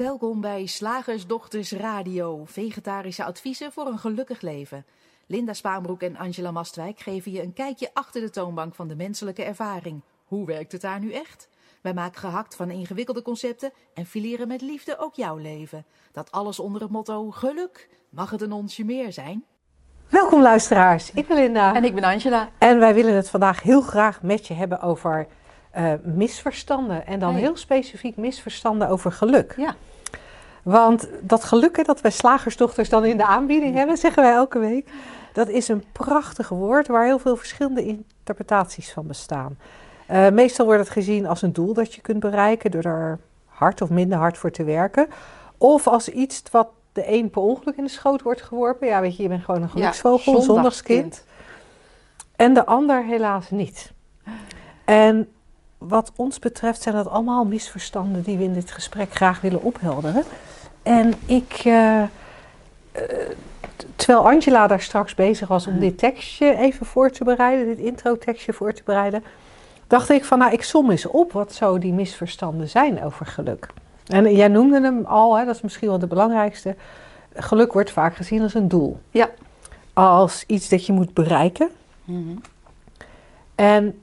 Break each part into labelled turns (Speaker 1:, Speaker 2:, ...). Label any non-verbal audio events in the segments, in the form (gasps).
Speaker 1: Welkom bij Slagersdochters Radio, vegetarische adviezen voor een gelukkig leven. Linda Spaanbroek en Angela Mastwijk geven je een kijkje achter de toonbank van de menselijke ervaring. Hoe werkt het daar nu echt? Wij maken gehakt van ingewikkelde concepten en fileren met liefde ook jouw leven. Dat alles onder het motto geluk. Mag het een onsje meer zijn?
Speaker 2: Welkom luisteraars, ik ben Linda.
Speaker 3: En ik ben Angela.
Speaker 2: En wij willen het vandaag heel graag met je hebben over uh, misverstanden. En dan
Speaker 3: Hey.
Speaker 2: heel specifiek misverstanden over geluk.
Speaker 3: Ja.
Speaker 2: Want dat geluk dat wij slagersdochters dan in de aanbieding hebben, zeggen wij elke week. Dat is een prachtig woord waar heel veel verschillende interpretaties van bestaan. Eh, meestal wordt het gezien als een doel dat je kunt bereiken door er hard of minder hard voor te werken. Of als iets wat de een per ongeluk in de schoot wordt geworpen. Ja, weet je, je bent gewoon een geluksvogel, een zondagskind. En de ander helaas niet. En wat ons betreft zijn dat allemaal misverstanden die we in dit gesprek graag willen ophelderen. En ik, eh, eh, terwijl Angela daar straks bezig was om dit tekstje even voor te bereiden, dit intro-tekstje voor te bereiden, dacht ik van nou, ik som eens op wat zo die misverstanden zijn over geluk. En jij noemde hem al, hè, dat is misschien wel de belangrijkste. Geluk wordt vaak gezien als een doel.
Speaker 3: Ja.
Speaker 2: Als iets dat je moet bereiken.
Speaker 3: Mhm.
Speaker 2: En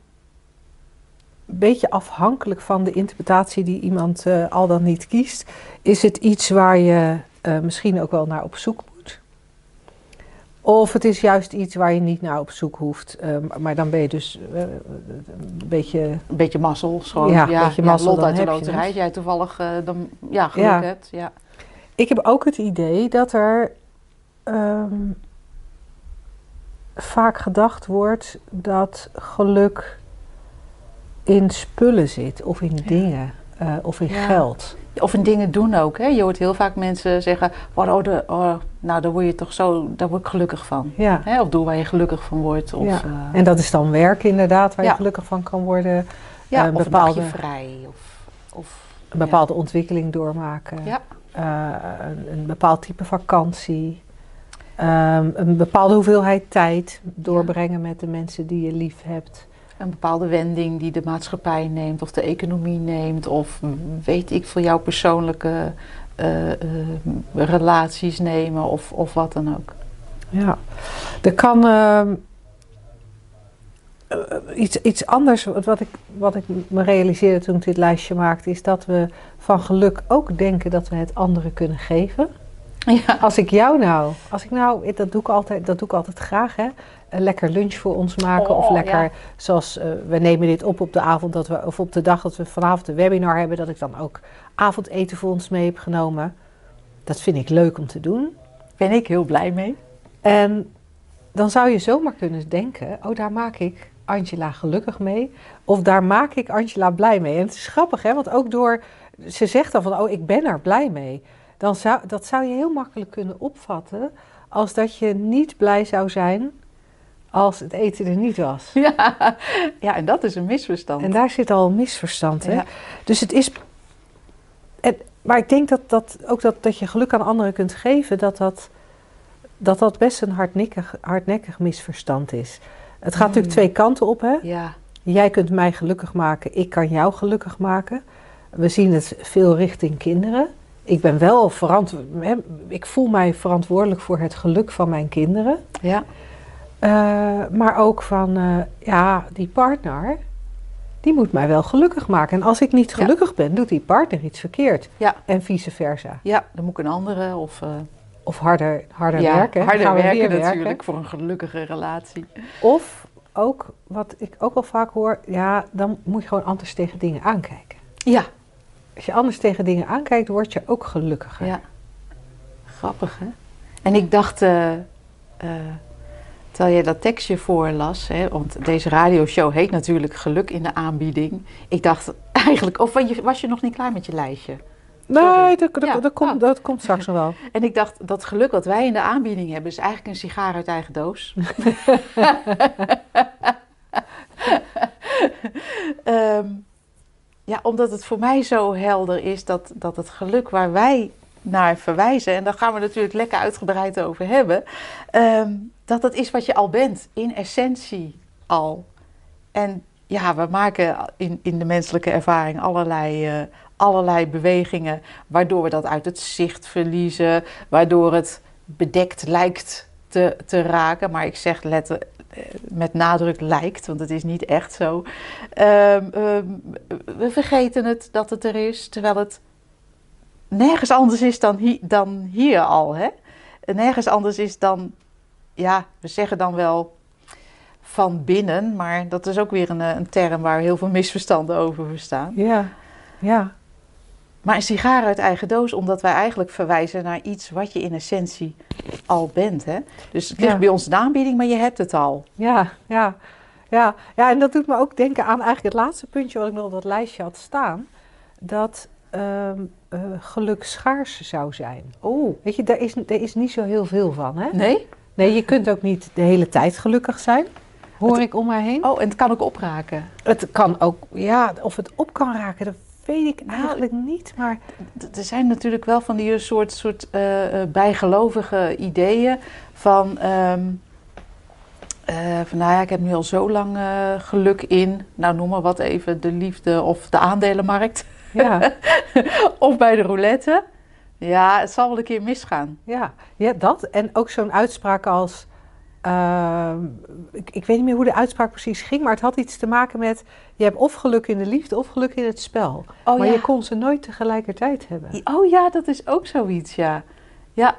Speaker 2: een beetje afhankelijk van de interpretatie die iemand eh, al dan niet kiest, is het iets waar je eh, misschien ook wel naar op zoek moet. Of het is juist iets waar je niet naar op zoek hoeft. eh, maar dan ben je dus eh, een beetje.
Speaker 3: Een beetje mazzel, gewoon.
Speaker 2: Ja,
Speaker 3: Ja,
Speaker 2: een beetje mazzel,
Speaker 3: lot uit de loterij. Jij toevallig dan, ja, geluk
Speaker 2: Ja.
Speaker 3: hebt. Ja.
Speaker 2: Ik heb ook het idee dat er ehm, vaak gedacht wordt dat geluk in spullen zit, of in dingen, eh, of in geld.
Speaker 3: Of in dingen doen ook. Hè? Je hoort heel vaak mensen zeggen, oh, de, oh, nou daar word je toch zo, daar word ik gelukkig van.
Speaker 2: Ja.
Speaker 3: Hè? Of doe waar je gelukkig van wordt. Of,
Speaker 2: Ja.
Speaker 3: eh,
Speaker 2: En dat is dan werk inderdaad, waar je gelukkig van kan worden.
Speaker 3: ja,
Speaker 2: een
Speaker 3: of
Speaker 2: bepaalde-
Speaker 3: een dagje vrij. Of, of,
Speaker 2: Een bepaalde ontwikkeling doormaken.
Speaker 3: Ja.
Speaker 2: Eh, een, een bepaald type vakantie. Ehm, een bepaalde hoeveelheid tijd doorbrengen met de mensen die je lief hebt.
Speaker 3: Een bepaalde wending die de maatschappij neemt. Of de economie neemt. Of weet ik veel jouw persoonlijke eh, eh, relaties nemen. Of, of wat dan ook.
Speaker 2: Ja, er kan ehm, eh, iets, iets anders, wat ik, wat ik me realiseerde toen ik dit lijstje maakte, is dat we van geluk ook denken dat we het anderen kunnen geven.
Speaker 3: Ja.
Speaker 2: Als ik jou nou, als ik nou, dat doe ik altijd, dat doe ik altijd graag, hè, een lekker lunch voor ons maken of
Speaker 3: Oh,
Speaker 2: lekker,
Speaker 3: ja.
Speaker 2: zoals eh, we nemen dit op op de avond dat we, of op de dag dat we vanavond een webinar hebben, dat ik dan ook avondeten voor ons mee heb genomen. Dat vind ik leuk om te doen.
Speaker 3: Ben ik heel blij mee.
Speaker 2: En dan zou je zomaar kunnen denken: oh, daar maak ik Angela gelukkig mee. Of daar maak ik Angela blij mee. En het is grappig, hè? Want ook door. Ze zegt dan van: oh, ik ben er blij mee. Dan zou, dat zou je heel makkelijk kunnen opvatten als dat je niet blij zou zijn als het eten er niet was. (laughs)
Speaker 3: Ja, ja en dat is een misverstand.
Speaker 2: En daar zit al een misverstand. Hè?
Speaker 3: Ja.
Speaker 2: Dus het is. En, maar ik denk dat, dat ook dat, dat je geluk aan anderen kunt geven, dat dat, dat, dat best een hardnekkig, hardnekkig misverstand is. Het gaat natuurlijk twee kanten op. Hè?
Speaker 3: Ja,
Speaker 2: Jij kunt mij gelukkig maken, ik kan jou gelukkig maken. We zien het veel richting kinderen. Ik ben wel verantwoordelijk. Ik voel mij verantwoordelijk voor het geluk van mijn kinderen.
Speaker 3: ja,
Speaker 2: Eh, maar ook van, eh, ja, die partner, die moet mij wel gelukkig maken. En als ik niet
Speaker 3: Ja.
Speaker 2: gelukkig ben, doet die partner iets verkeerd.
Speaker 3: Ja.
Speaker 2: En vice versa.
Speaker 3: ja, dan moet ik een andere of eh,
Speaker 2: Of harder, harder
Speaker 3: ja,
Speaker 2: werken.
Speaker 3: harder
Speaker 2: Gaan we
Speaker 3: werken natuurlijk voor een gelukkige relatie.
Speaker 2: Of ook, wat ik ook wel vaak hoor, ja, dan moet je gewoon anders tegen dingen aankijken.
Speaker 3: Ja,
Speaker 2: Als je anders tegen dingen aankijkt, word je ook gelukkiger.
Speaker 3: ja. Grappig hè? En ik dacht, eh, eh, terwijl jij dat tekstje voorlas, hè, want deze radioshow heet natuurlijk Geluk in de aanbieding. Ik dacht eigenlijk, of was je, nog niet klaar met je lijstje?
Speaker 2: Nee, dat, dat,
Speaker 3: Ja.
Speaker 2: dat komt,
Speaker 3: Oh.
Speaker 2: dat komt straks nog wel. (laughs)
Speaker 3: En ik dacht, dat geluk wat wij in de aanbieding hebben, is eigenlijk een sigaar uit eigen doos. (laughs) Ehm, ja, omdat het voor mij zo helder is dat, dat het geluk waar wij naar verwijzen, en daar gaan we natuurlijk lekker uitgebreid over hebben, ehm, dat dat is wat je al bent, in essentie al. En ja, we maken in, in de menselijke ervaring allerlei, uh, allerlei bewegingen, waardoor we dat uit het zicht verliezen, waardoor het bedekt lijkt te, raken. Maar ik zeg letter, eh, met nadruk lijkt, want het is niet echt zo. Um, um, we vergeten het dat het er is, terwijl het nergens anders is dan, dan hier al. Hè? Nergens anders is dan, ja, we zeggen dan wel van binnen, maar dat is ook weer een, een term waar heel veel misverstanden over bestaan.
Speaker 2: Ja, ja.
Speaker 3: Maar een sigaar uit eigen doos, omdat wij eigenlijk verwijzen naar iets wat je in essentie al bent. Hè? Dus het ligt
Speaker 2: Ja.
Speaker 3: bij ons de aanbieding, maar je hebt het al.
Speaker 2: Ja, ja, ja, ja, en dat doet me ook denken aan eigenlijk het laatste puntje wat ik nog op dat lijstje had staan. Dat ehm, eh, geluk schaars zou zijn.
Speaker 3: Oh,
Speaker 2: Weet je, daar is, er is niet zo heel veel van, hè?
Speaker 3: nee?
Speaker 2: Nee, je kunt ook niet de hele tijd gelukkig zijn, hoor ik om mij heen.
Speaker 3: Oh, en het kan ook opraken.
Speaker 2: Het kan ook, ja, of het op kan raken, dat weet ik
Speaker 3: Nou,
Speaker 2: eigenlijk niet. Maar
Speaker 3: Er zijn natuurlijk wel van die soort, soort eh, eh, bijgelovige ideeën van, ehm, eh, van, nou ja, ik heb nu al zo lang eh, geluk in, nou noem maar wat even, de liefde of de aandelenmarkt
Speaker 2: ja, (laughs)
Speaker 3: of bij de roulette. Ja, het zal wel een keer misgaan.
Speaker 2: ja, ja, dat. En ook zo'n uitspraak als, ehm, ik, ik weet niet meer hoe de uitspraak precies ging, maar het had iets te maken met, je hebt of geluk in de liefde of geluk in het spel.
Speaker 3: Oh,
Speaker 2: maar
Speaker 3: ja.
Speaker 2: je kon ze nooit tegelijkertijd hebben.
Speaker 3: oh ja, dat is ook zoiets, ja. Ja,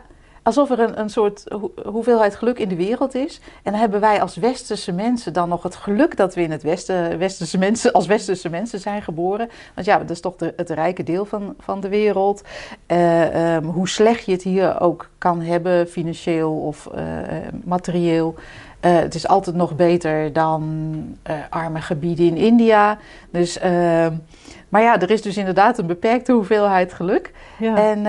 Speaker 3: alsof er een, een soort ho- hoeveelheid geluk in de wereld is. En hebben wij als westerse mensen dan nog het geluk dat we in het westen, westerse mensen, als westerse mensen zijn geboren. Want ja, dat is toch de, het rijke deel van, van de wereld. Eh, ehm, hoe slecht je het hier ook kan hebben, financieel of eh, eh, materieel. Eh, het is altijd nog beter dan arme gebieden in India. Dus, ehm, maar ja, er is dus inderdaad een beperkte hoeveelheid geluk.
Speaker 2: Ja,
Speaker 3: En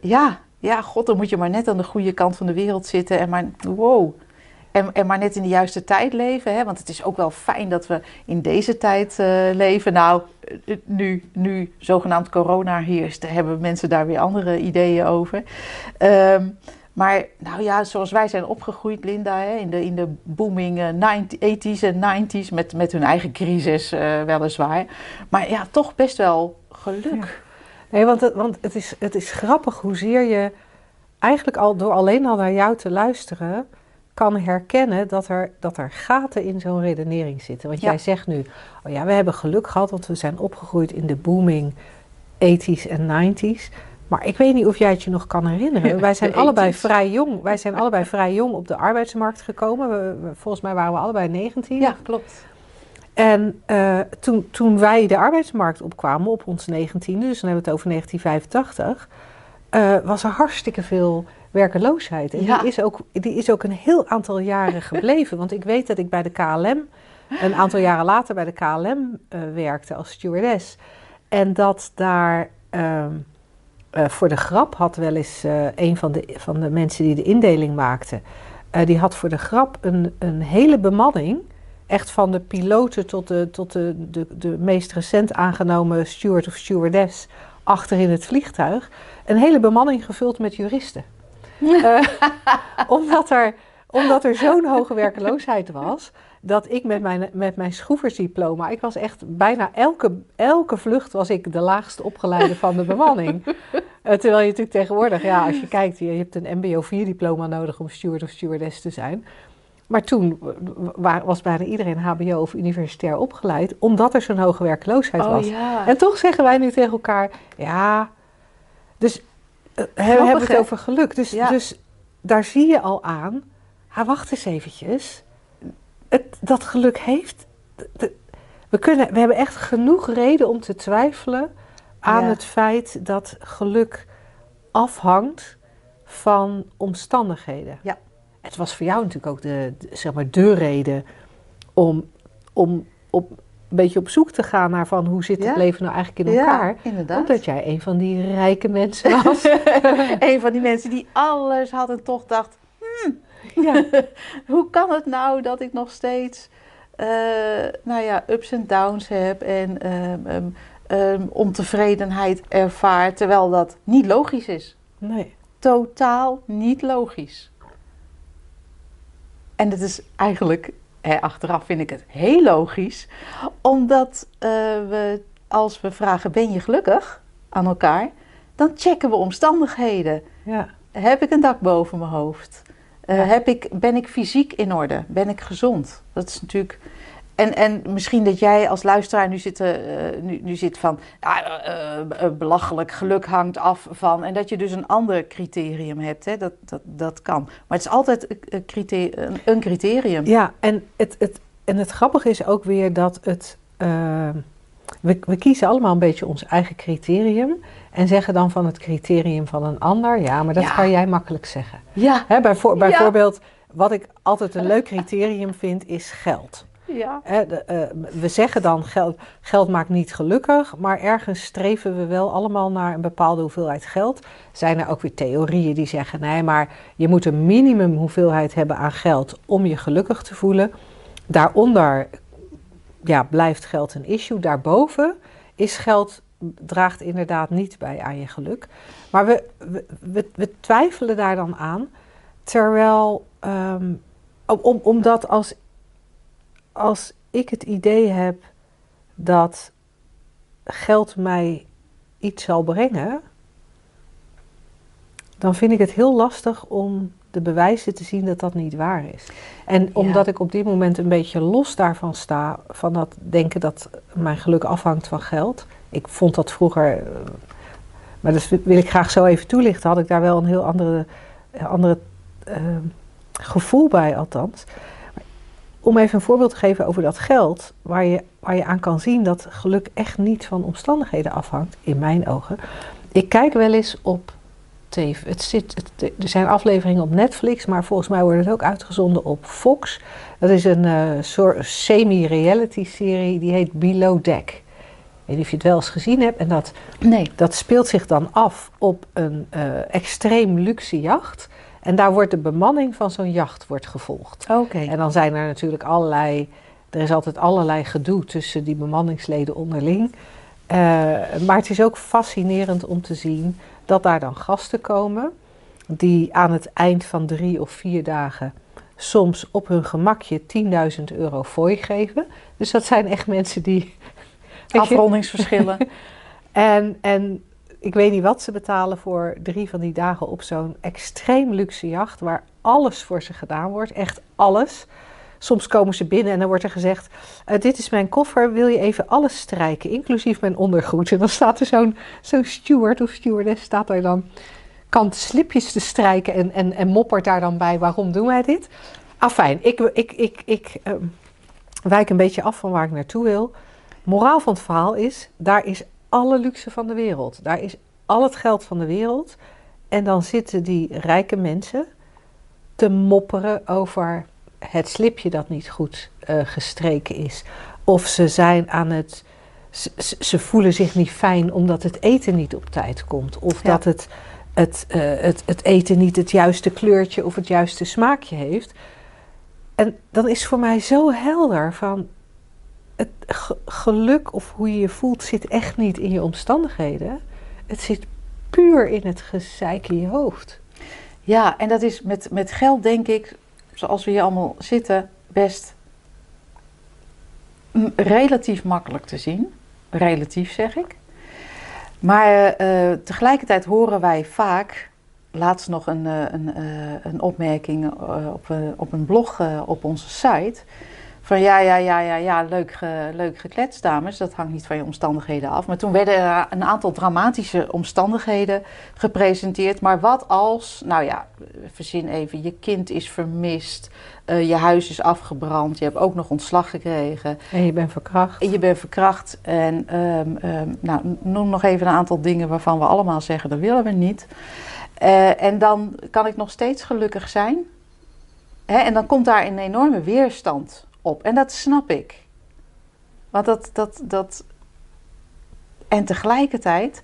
Speaker 3: ja, ja, god, dan moet je maar net aan de goede kant van de wereld zitten. En maar, wow. En, en maar net in de juiste tijd leven. Hè? Want het is ook wel fijn dat we in deze tijd eh, leven. Nou, eh, nu, nu zogenaamd corona heerst, hebben mensen daar weer andere ideeën over. Ehm, maar nou ja, zoals wij zijn opgegroeid, Linda, hè, in, de, in de booming eh, 90, 80s en 90s, met, met hun eigen crisis eh, weliswaar. Maar ja, toch best wel geluk.
Speaker 2: Nee, want, het, want het, is, het is grappig hoezeer je eigenlijk al door alleen al naar jou te luisteren kan herkennen dat er, dat er gaten in zo'n redenering zitten. Want
Speaker 3: Ja.
Speaker 2: jij zegt nu, oh ja, we hebben geluk gehad, want we zijn opgegroeid in de booming 80s en 90s. Maar ik weet niet of jij het je nog kan herinneren. (laughs) Wij zijn allebei
Speaker 3: 80s.
Speaker 2: vrij jong. Wij zijn allebei vrij jong op de arbeidsmarkt gekomen. We, we- volgens mij waren we allebei 19.
Speaker 3: Ja, klopt.
Speaker 2: En eh, toen, toen wij de arbeidsmarkt opkwamen op ons 19e, dus dan hebben we het over 1985, eh, was er hartstikke veel werkeloosheid. En
Speaker 3: Ja.
Speaker 2: die, is ook, die is ook een heel aantal jaren (laughs) gebleven. Want ik weet dat ik bij de KLM, een aantal jaren later bij de KLM eh, werkte als stewardess. En dat daar ehm, eh, voor de grap had wel eens een van de, van de mensen die de indeling maakte, die had voor de grap een, een hele bemanning echt van de piloten tot de, tot de, de, de meest recent aangenomen steward of stewardess achter in het vliegtuig. Een hele bemanning gevuld met juristen. Eh, (laughs) omdat er, omdat er zo'n hoge werkeloosheid was, dat ik met mijn, met mijn schroeversdiploma, ik was echt bijna elke, elke vlucht was ik de laagst opgeleide van de bemanning. (laughs) Eh, terwijl je natuurlijk tegenwoordig, ja, als je kijkt, je, je hebt een MBO 4 diploma nodig om steward of stewardess te zijn. Maar toen wa- was bijna iedereen HBO of universitair opgeleid, omdat er zo'n hoge werkloosheid was.
Speaker 3: Oh ja.
Speaker 2: En toch zeggen wij nu tegen elkaar, ja, dus eh, we hebben het over geluk. Dus,
Speaker 3: Ja.
Speaker 2: dus daar zie je al aan, wacht eens eventjes, het, dat geluk heeft, we, kunnen, we hebben echt genoeg reden om te twijfelen aan
Speaker 3: Ja.
Speaker 2: het feit dat geluk afhangt van omstandigheden.
Speaker 3: Ja.
Speaker 2: Het was voor jou natuurlijk ook de, de- zeg maar de reden om, om op, een beetje op zoek te gaan naar van hoe zit het
Speaker 3: Ja.
Speaker 2: leven nou eigenlijk in elkaar.
Speaker 3: Ja, inderdaad.
Speaker 2: Omdat jij een van die rijke mensen was. (laughs)
Speaker 3: een van die mensen die alles had en toch dacht:
Speaker 2: ja. (laughs)
Speaker 3: hoe kan het nou dat ik nog steeds eh, nou ja, ups en downs heb en ehm, ehm, ehm, ontevredenheid ervaar, terwijl dat niet logisch is.
Speaker 2: Nee.
Speaker 3: Totaal niet logisch. En het is eigenlijk achteraf vind ik het heel logisch, omdat eh, we als we vragen: ben je gelukkig aan elkaar? Dan checken we omstandigheden.
Speaker 2: Ja.
Speaker 3: Heb ik een dak boven mijn hoofd? Uh, heb ik, ben ik fysiek in orde? Ben ik gezond? Dat is natuurlijk. En, en misschien dat jij als luisteraar nu zit, uh, nu, nu zit van uh, belachelijk geluk hangt af van. En dat je dus een ander criterium hebt. Hè? Dat, dat, dat kan. Maar het is altijd een, criterium. Een criterium.
Speaker 2: Ja, en het, het, en het grappige is ook weer dat het. We, we, kiezen allemaal een beetje ons eigen criterium. En zeggen dan van het criterium van een ander. Ja, maar dat
Speaker 3: Ja.
Speaker 2: kan jij makkelijk zeggen.
Speaker 3: Ja.
Speaker 2: Hè,
Speaker 3: Ja.
Speaker 2: bijvoorbeeld, wat ik altijd een (laughs) leuk criterium vind, is geld.
Speaker 3: Ja.
Speaker 2: Hè, eh, we zeggen dan geld, geld maakt niet gelukkig, maar ergens streven we wel allemaal naar een bepaalde hoeveelheid geld. Zijn er ook weer theorieën die zeggen, nee, maar je moet een minimum hoeveelheid hebben aan geld om je gelukkig te voelen. Daaronder ja, blijft geld een issue. Daarboven is geld, draagt inderdaad niet bij aan je geluk. Maar we, we, we, twijfelen daar dan aan, terwijl, om- om, omdat als als ik het idee heb dat geld mij iets zal brengen, dan vind ik het heel lastig om de bewijzen te zien dat dat niet waar is. En omdat ik op dit moment een beetje los daarvan sta, van dat denken dat mijn geluk afhangt van geld. Ik vond dat vroeger, eh, maar dat wil ik graag zo even toelichten, had ik daar wel een heel andere, andere eh, gevoel bij althans om even een voorbeeld te geven over dat geld, waar je, waar je aan kan zien dat geluk echt niet van omstandigheden afhangt, in mijn ogen. Ik kijk wel eens op TV. Het zit, het, er zijn afleveringen op Netflix, maar volgens mij wordt het ook uitgezonden op Fox. Dat is een eh, soort semi-reality serie, die heet Below Deck. Ik weet niet of je het wel eens gezien hebt. En dat,
Speaker 3: Nee.
Speaker 2: dat speelt zich dan af op een eh, extreem luxe jacht. En daar wordt de bemanning van zo'n jacht wordt gevolgd.
Speaker 3: Oké.
Speaker 2: En dan zijn er natuurlijk allerlei. Er is altijd allerlei gedoe tussen die bemanningsleden onderling. Eh, maar het is ook fascinerend om te zien dat daar dan gasten komen. die aan het eind van drie of vier dagen. soms op hun gemakje 10.000 euro fooi geven. Dus dat zijn echt mensen die. (laughs)
Speaker 3: Afrondingsverschillen. (laughs)
Speaker 2: en, en ik weet niet wat ze betalen voor drie van die dagen op zo'n extreem luxe jacht. waar alles voor ze gedaan wordt. Echt alles. Soms komen ze binnen en dan wordt er gezegd: eh, Dit is mijn koffer, wil je even alles strijken, inclusief mijn ondergoed? En dan staat er zo'n zo'n steward of stewardess, staat daar dan kant slipjes te strijken en, en, en moppert daar dan bij: Waarom doen wij dit? Afijn, ik, ik, ik, ik ehm, wijk een beetje af van waar ik naartoe wil. Moraal van het verhaal is: daar is alle luxe van de wereld. Daar is al het geld van de wereld. En dan zitten die rijke mensen te mopperen over het slipje dat niet goed eh, gestreken is. Of ze zijn aan het. Ze, voelen zich niet fijn omdat het eten niet op tijd komt. Of
Speaker 3: Ja.
Speaker 2: dat het, het, eh, het, het eten niet het juiste kleurtje of het juiste smaakje heeft. En dan is voor mij zo helder van. Het ge- geluk of hoe je je voelt zit echt niet in je omstandigheden. Het zit puur in het gezeik in je hoofd.
Speaker 3: Ja, en dat is met, met geld, denk ik, zoals we hier allemaal zitten, best relatief makkelijk te zien. Relatief zeg ik. Maar eh, tegelijkertijd horen wij vaak, laatst nog een, eh, een, eh, een opmerking op, een- op een blog op onze site. Van ja, ja, ja, ja, ja, leuk, ge, leuk gekletst, dames. Dat hangt niet van je omstandigheden af. Maar toen werden er een aantal dramatische omstandigheden gepresenteerd. Maar wat als, nou ja, verzin even, je kind is vermist, eh, je huis is afgebrand, je hebt ook nog ontslag gekregen,
Speaker 2: En je bent verkracht.
Speaker 3: je bent verkracht. En ehm, ehm, nou, noem nog even een aantal dingen waarvan we allemaal zeggen dat willen we niet. Eh, en dan kan ik nog steeds gelukkig zijn. Hè, en dan komt daar een enorme weerstand op. En dat snap ik. Want dat. dat, dat en tegelijkertijd.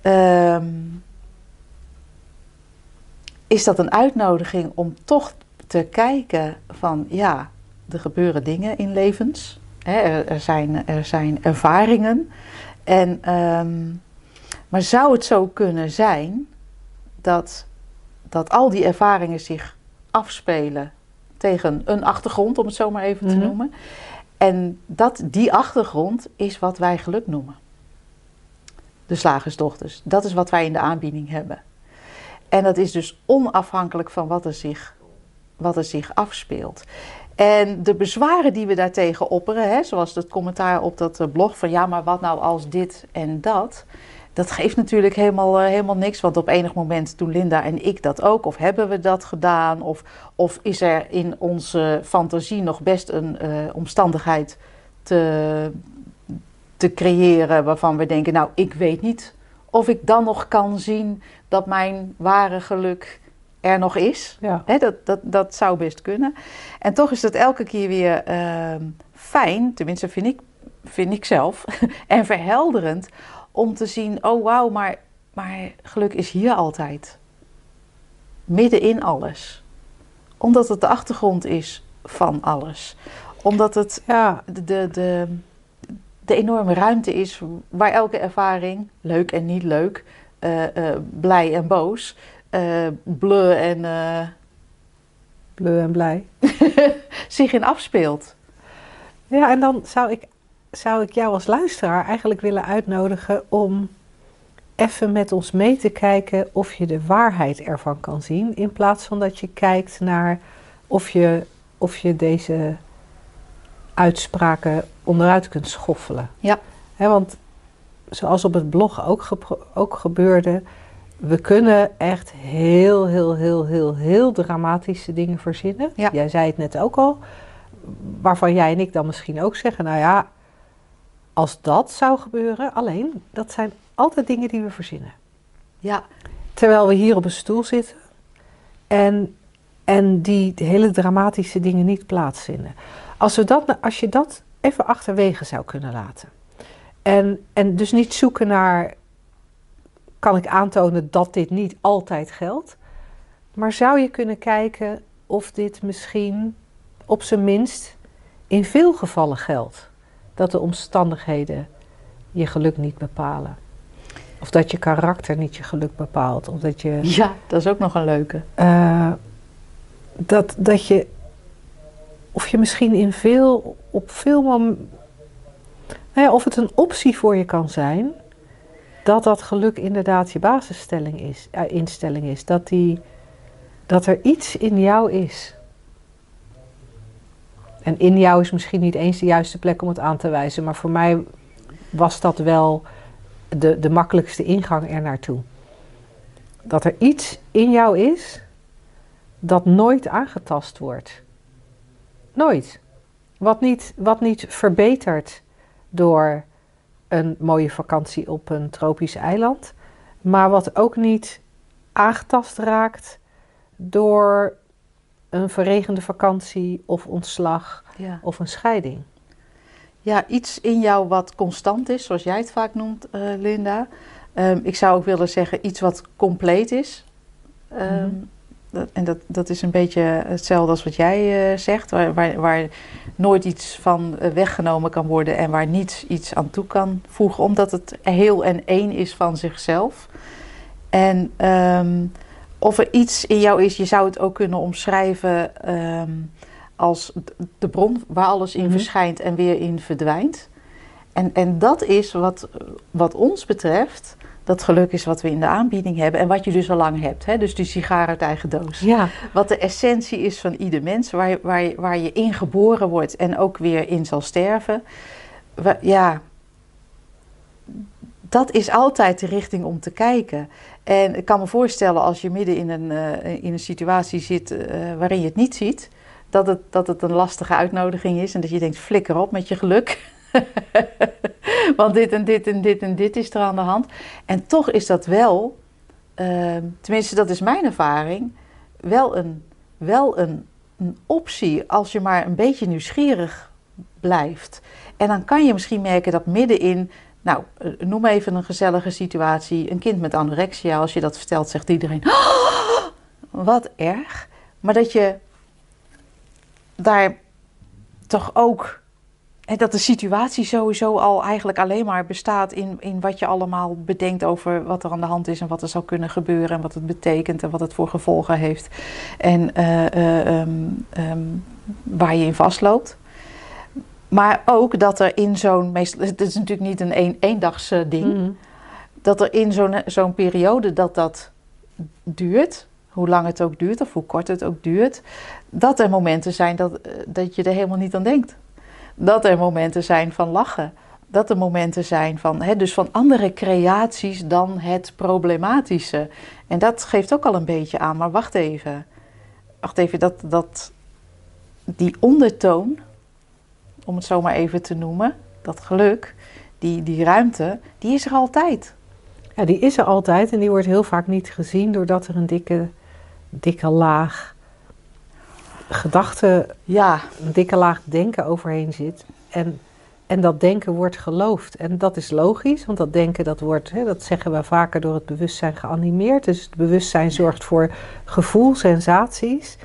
Speaker 3: ehm, is dat een uitnodiging om toch te kijken van ja, er gebeuren dingen in levens. Hè, er, zijn, er zijn ervaringen. En, ehm, maar zou het zo kunnen zijn dat, dat al die ervaringen zich afspelen tegen een achtergrond, om het zo maar even te
Speaker 2: Mhm.
Speaker 3: noemen. En dat, die achtergrond is wat wij geluk noemen. De slagersdochters. Dat is wat wij in de aanbieding hebben. En dat is dus onafhankelijk van wat er zich, wat er zich afspeelt. En de bezwaren die we daartegen opperen, hè, zoals het commentaar op dat eh, blog van ja, maar wat nou als dit en dat. Dat geeft natuurlijk helemaal, eh, helemaal niks, want op enig moment doen Linda en ik dat ook. Of hebben we dat gedaan? Of, of is er in onze fantasie nog best een eh, omstandigheid te, te creëren waarvan we denken, nou, ik weet niet of ik dan nog kan zien dat mijn ware geluk er nog is.
Speaker 2: Ja.
Speaker 3: Dat, dat, dat zou best kunnen. En toch is het elke keer weer ehm, fijn, tenminste vind ik, vind ik zelf, (laughs) en verhelderend om te zien, oh wauw, maar, maar geluk is hier altijd. Midden in alles. Omdat het de achtergrond is van alles. Omdat het
Speaker 2: Ja,
Speaker 3: de, de, de, de enorme ruimte is waar elke ervaring, leuk en niet leuk, eh, eh, blij en boos, bleu en eh,
Speaker 2: bleu en blij. (laughs)
Speaker 3: zich in afspeelt.
Speaker 2: Ja, en dan zou ik, zou ik jou als luisteraar eigenlijk willen uitnodigen om even met ons mee te kijken of je de waarheid ervan kan zien. In plaats van dat je kijkt naar of je, of je deze uitspraken onderuit kunt schoffelen.
Speaker 3: Ja.
Speaker 2: Want zoals op het blog ook, ook gebeurde, we kunnen echt heel, heel, heel, heel, heel dramatische dingen verzinnen.
Speaker 3: Ja.
Speaker 2: Jij zei het net ook al, waarvan jij en ik dan misschien ook zeggen, nou ja, als dat zou gebeuren, alleen, dat zijn altijd dingen die we verzinnen.
Speaker 3: Ja,
Speaker 2: Terwijl we hier op een stoel zitten en, en die hele dramatische dingen niet plaatsvinden. Als, we dat, als je dat even achterwege zou kunnen laten. En, en dus niet zoeken naar, kan ik aantonen dat dit niet altijd geldt? Maar zou je kunnen kijken of dit misschien op zijn minst in veel gevallen geldt? Dat de omstandigheden je geluk niet bepalen. Of dat je karakter niet je geluk bepaalt. Of dat je, (laughs)
Speaker 3: ja, dat is ook nog een leuke.
Speaker 2: eh, dat, dat je, of je misschien in veel, op veel mom- nou ja, of het een optie voor je kan zijn, dat dat geluk inderdaad je basisstelling is, eh, instelling is. Dat, die, dat er iets in jou is. En in jou is misschien niet eens de juiste plek om het aan te wijzen, maar voor mij was dat wel de, de makkelijkste ingang er naartoe. Dat er iets in jou is dat nooit aangetast wordt. Nooit. Wat niet, wat niet verbetert door een mooie vakantie op een tropisch eiland, maar wat ook niet aangetast raakt door een verregende vakantie of ontslag
Speaker 3: Ja.
Speaker 2: of een scheiding.
Speaker 3: ja, iets in jou wat constant is, zoals jij het vaak noemt, eh, Linda. Ehm, ik zou ook willen zeggen iets wat compleet is. Ehm,
Speaker 2: Mhm.
Speaker 3: dat, en dat, dat is een beetje hetzelfde als wat jij eh, zegt, waar, waar, waar nooit iets van eh, weggenomen kan worden en waar niets iets aan toe kan voegen, omdat het heel en één is van zichzelf. En ehm, of er iets in jou is, je zou het ook kunnen omschrijven ehm, als de bron waar alles in
Speaker 2: Mhm.
Speaker 3: verschijnt en weer in verdwijnt. En, en dat is wat, wat ons betreft, dat geluk is wat we in de aanbieding hebben en wat je dus al lang hebt. Hè? Dus die sigaar uit eigen doos.
Speaker 2: Ja,
Speaker 3: Wat de essentie is van ieder mens, waar, je- waar, waar je in geboren wordt en ook weer in zal sterven. Ja, dat is altijd de richting om te kijken. En ik kan me voorstellen als je midden in een, eh, in een situatie zit eh, waarin je het niet ziet, dat het, dat het een lastige uitnodiging is en dat je denkt, flikker op met je geluk. (laughs) Want dit en dit en dit en dit is er aan de hand. En toch is dat wel, eh, tenminste dat is mijn ervaring, wel een, wel een, een optie als je maar een beetje nieuwsgierig blijft. En dan kan je misschien merken dat middenin, nou, eh, noem even een gezellige situatie, een kind met anorexia, als je dat vertelt, zegt iedereen, "Oh, wat erg. Maar dat je daar toch ook dat de situatie sowieso al eigenlijk alleen maar bestaat in, in wat je allemaal bedenkt over wat er aan de hand is en wat er zou kunnen gebeuren en wat het betekent en wat het voor gevolgen heeft. En eh, eh, ehm, ehm, waar je in vastloopt. Maar ook dat er in zo'n, meestal, het is natuurlijk niet een een, eendags ding,
Speaker 2: Mhm.
Speaker 3: dat er in zo'n zo'n periode dat dat duurt, hoe lang het ook duurt of hoe kort het ook duurt, dat er momenten zijn dat, eh, dat je er helemaal niet aan denkt. Dat er momenten zijn van lachen. Dat er momenten zijn van, hè, dus van andere creaties dan het problematische. En dat geeft ook al een beetje aan, maar wacht even. Wacht even, dat, dat, die ondertoon, om het zo maar even te noemen, dat geluk, die, die ruimte, die is er altijd.
Speaker 2: Ja, die is er altijd en die wordt heel vaak niet gezien doordat er een dikke, dikke laag gedachten,
Speaker 3: Ja,
Speaker 2: een dikke laag denken overheen zit. En, en dat denken wordt geloofd. En dat is logisch, want dat denken dat wordt, hè, dat zeggen we vaker, door het bewustzijn geanimeerd. Dus het bewustzijn zorgt voor gevoel, sensaties.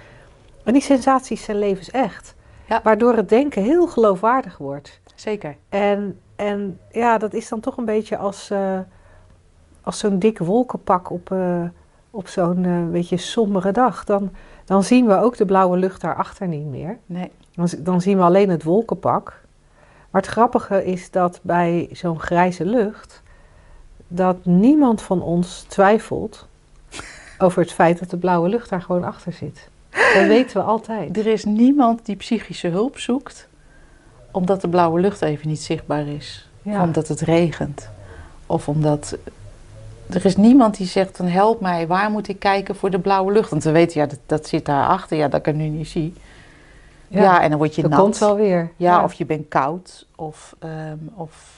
Speaker 2: En die sensaties zijn levensecht.
Speaker 3: Ja.
Speaker 2: Waardoor het denken heel geloofwaardig wordt.
Speaker 3: zeker.
Speaker 2: En, en ja, dat is dan toch een beetje als, eh, als zo'n dik wolkenpak op, eh, op zo'n eh, beetje sombere dag. Dan, dan zien we ook de blauwe lucht daarachter niet meer.
Speaker 3: Nee.
Speaker 2: Dan, dan zien we alleen het wolkenpak. Maar het grappige is dat bij zo'n grijze lucht... dat niemand van ons twijfelt over het feit dat de blauwe lucht daar gewoon achter zit. Dat weten we altijd.
Speaker 3: Er is niemand die psychische hulp zoekt omdat de blauwe lucht even niet zichtbaar is.
Speaker 2: Ja.
Speaker 3: Omdat het regent. Of omdat... Er is niemand die zegt, dan help mij, waar moet ik kijken voor de blauwe lucht? Want we weten, ja, dat, dat zit daarachter, ja, dat ik nu niet zie. Ja, en dan word je
Speaker 2: dat
Speaker 3: nat.
Speaker 2: komt wel weer.
Speaker 3: Ja, of je bent koud. Of, ehm, of...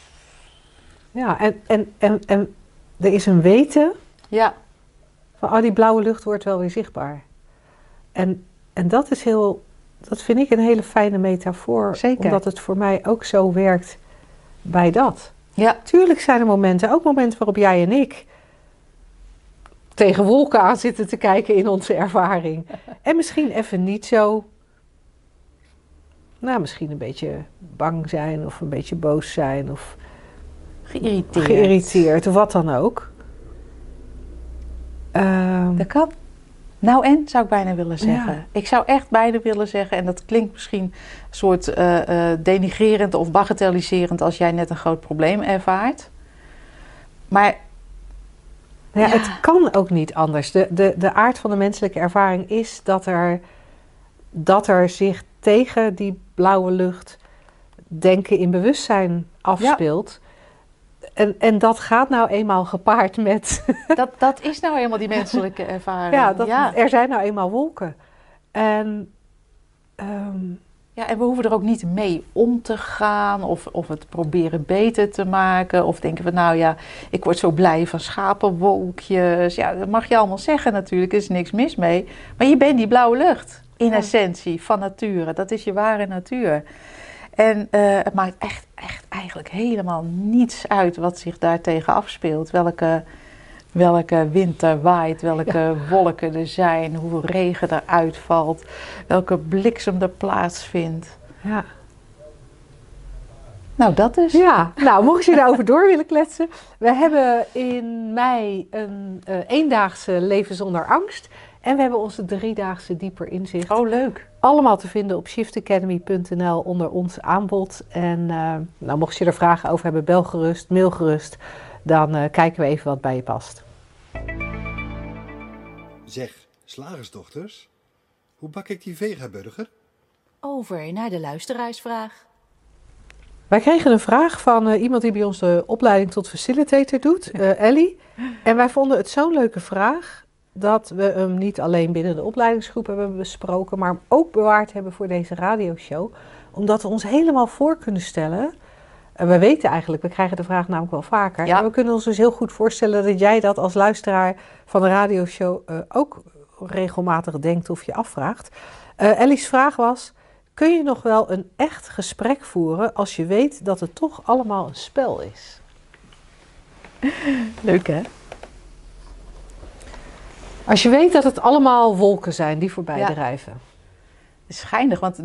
Speaker 2: Ja, en, en, en, en er is een weten
Speaker 3: Ja,
Speaker 2: van, oh, die blauwe lucht wordt wel weer zichtbaar. En, en dat is heel, dat vind ik een hele fijne metafoor.
Speaker 3: Zeker.
Speaker 2: Omdat het voor mij ook zo werkt bij dat.
Speaker 3: ja,
Speaker 2: Tuurlijk zijn er momenten, ook momenten waarop jij en ik tegen wolken aan zitten te kijken in onze ervaring. (laughs) En misschien even niet zo, nou misschien een beetje bang zijn of een beetje boos zijn of
Speaker 3: geïrriteerd.
Speaker 2: geïrriteerd of wat dan ook. Ehm,
Speaker 3: Dat kan. Nou en, zou ik bijna willen zeggen.
Speaker 2: Ja.
Speaker 3: Ik zou echt bijna willen zeggen, en dat klinkt misschien een soort eh, eh, denigrerend of bagatelliserend als jij net een groot probleem ervaart. Maar
Speaker 2: Ja,
Speaker 3: Ja.
Speaker 2: het kan ook niet anders. De, de, de aard van de menselijke ervaring is dat er, dat er zich tegen die blauwe lucht denken in bewustzijn afspeelt. En, en dat gaat nou eenmaal gepaard met. (laughs)
Speaker 3: dat, dat is nou helemaal die menselijke ervaring.
Speaker 2: ja, dat,
Speaker 3: ja.
Speaker 2: er zijn nou eenmaal wolken. En. ehm,
Speaker 3: Ja, en we hoeven er ook niet mee om te gaan of, of het proberen beter te maken. Of denken van nou ja, ik word zo blij van schapenwolkjes. Ja, dat mag je allemaal zeggen natuurlijk, er is niks mis mee. Maar je bent die blauwe lucht in
Speaker 2: Ja.
Speaker 3: essentie van nature. Dat is je ware natuur. En eh, het maakt echt, echt eigenlijk helemaal niets uit wat zich daartegen afspeelt. Welke, welke wind er waait, welke wolken er zijn, hoeveel regen er uitvalt, welke bliksem er plaatsvindt.
Speaker 2: ja.
Speaker 3: Nou, dat is.
Speaker 2: Ja, nou, mocht je daarover door willen kletsen. We hebben in mei een eh, eendaagse leven zonder angst. En we hebben onze driedaagse dieper inzicht.
Speaker 3: Oh, leuk.
Speaker 2: Allemaal te vinden op shiftacademy.nl onder ons aanbod. En eh, nou, mocht je er vragen over hebben, bel gerust, mail gerust. Dan eh, kijken we even wat bij je past.
Speaker 4: Zeg, slagersdochters, hoe bak ik die vegaburger?
Speaker 1: Over naar de luisteraarsvraag.
Speaker 2: Wij kregen een vraag van eh, iemand die bij ons de opleiding tot facilitator doet, (laughs) eh, Ellie. En wij vonden het zo'n leuke vraag dat we hem niet alleen binnen de opleidingsgroep hebben besproken, maar hem ook bewaard hebben voor deze radioshow. Omdat we ons helemaal voor kunnen stellen. En we weten eigenlijk, we krijgen de vraag namelijk wel vaker.
Speaker 3: Ja.
Speaker 2: En we kunnen ons dus heel goed voorstellen dat jij dat als luisteraar van de radioshow eh, ook regelmatig denkt of je afvraagt. Eh Ellie's vraag was: kun je nog wel een echt gesprek voeren als je weet dat het toch allemaal een spel is?
Speaker 3: Leuk, hè?
Speaker 2: Als je weet dat het allemaal wolken zijn die voorbij
Speaker 3: Ja.
Speaker 2: drijven.
Speaker 3: schijnig, want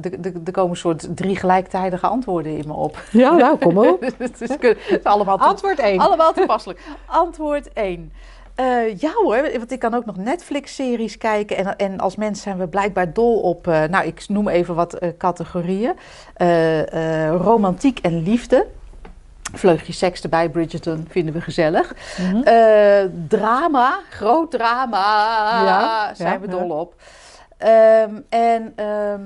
Speaker 3: er, komen soort drie gelijktijdige antwoorden in me op.
Speaker 2: Ja, nou, kom op. (laughs)
Speaker 3: het, is, het is allemaal,
Speaker 2: Antwoord 1.
Speaker 3: allemaal toepasselijk. Antwoord 1. Eh, ja hoor, want ik kan ook nog Netflix-series kijken. En, en als mensen zijn we blijkbaar dol op, eh, nou ik noem even wat eh, categorieën. Romantiek en liefde. Vleugje seks erbij, Bridgerton, vinden we gezellig.
Speaker 2: Mhm.
Speaker 3: Eh, drama, groot drama,
Speaker 2: Ja,
Speaker 3: zijn
Speaker 2: ja,
Speaker 3: we
Speaker 2: ja.
Speaker 3: dol op. Ehm, en ehm,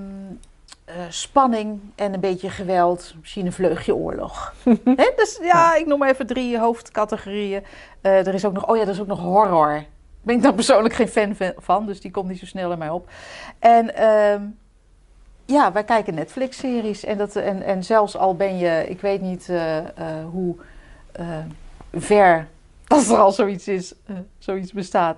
Speaker 3: eh, spanning en een beetje geweld, misschien een vleugje oorlog. (laughs) Dus ja, ik noem even drie hoofdcategorieën. Eh, er is ook nog, oh ja, er is ook nog horror. Daar ben ik dan persoonlijk geen fan van- van, dus die komt niet zo snel in mij op. En ehm, ja, wij kijken Netflix-series. En, dat, en, en zelfs al ben je, ik weet niet eh, eh, hoe eh, ver, als er al zoiets is, zoiets bestaat,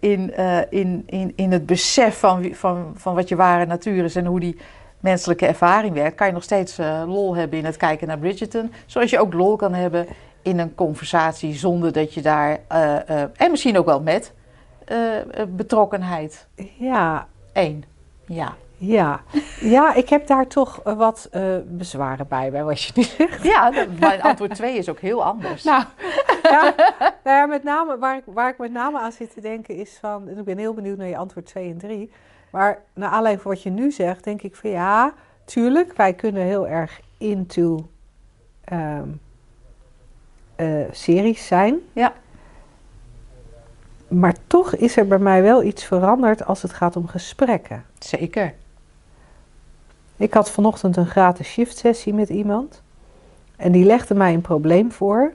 Speaker 3: in, in, in, in het besef van, van, van wat je ware natuur is en hoe die menselijke ervaring werkt, kan je nog steeds lol hebben in het kijken naar Bridgerton. Zoals je ook lol kan hebben in een conversatie zonder dat je daar, en misschien ook wel met, betrokkenheid.
Speaker 2: Ja,
Speaker 3: Eén. Ja.
Speaker 2: Ja. ja, ik heb daar toch eh, wat eh, bezwaren bij, bij wat je nu zegt.
Speaker 3: Ja, mijn antwoord 2 is ook heel anders.
Speaker 2: Nou, ja, nou ja, met name, waar, ik, waar ik met name aan zit te denken is van... en ik ben heel benieuwd naar je antwoord 2 en 3. Maar naar aanleiding van wat je nu zegt, denk ik van ja... Tuurlijk, wij kunnen heel erg into ehm, eh, series zijn.
Speaker 3: Ja.
Speaker 2: Maar toch is er bij mij wel iets veranderd als het gaat om gesprekken.
Speaker 3: Zeker.
Speaker 2: Ik had vanochtend een gratis shift sessie met iemand. En die legde mij een probleem voor.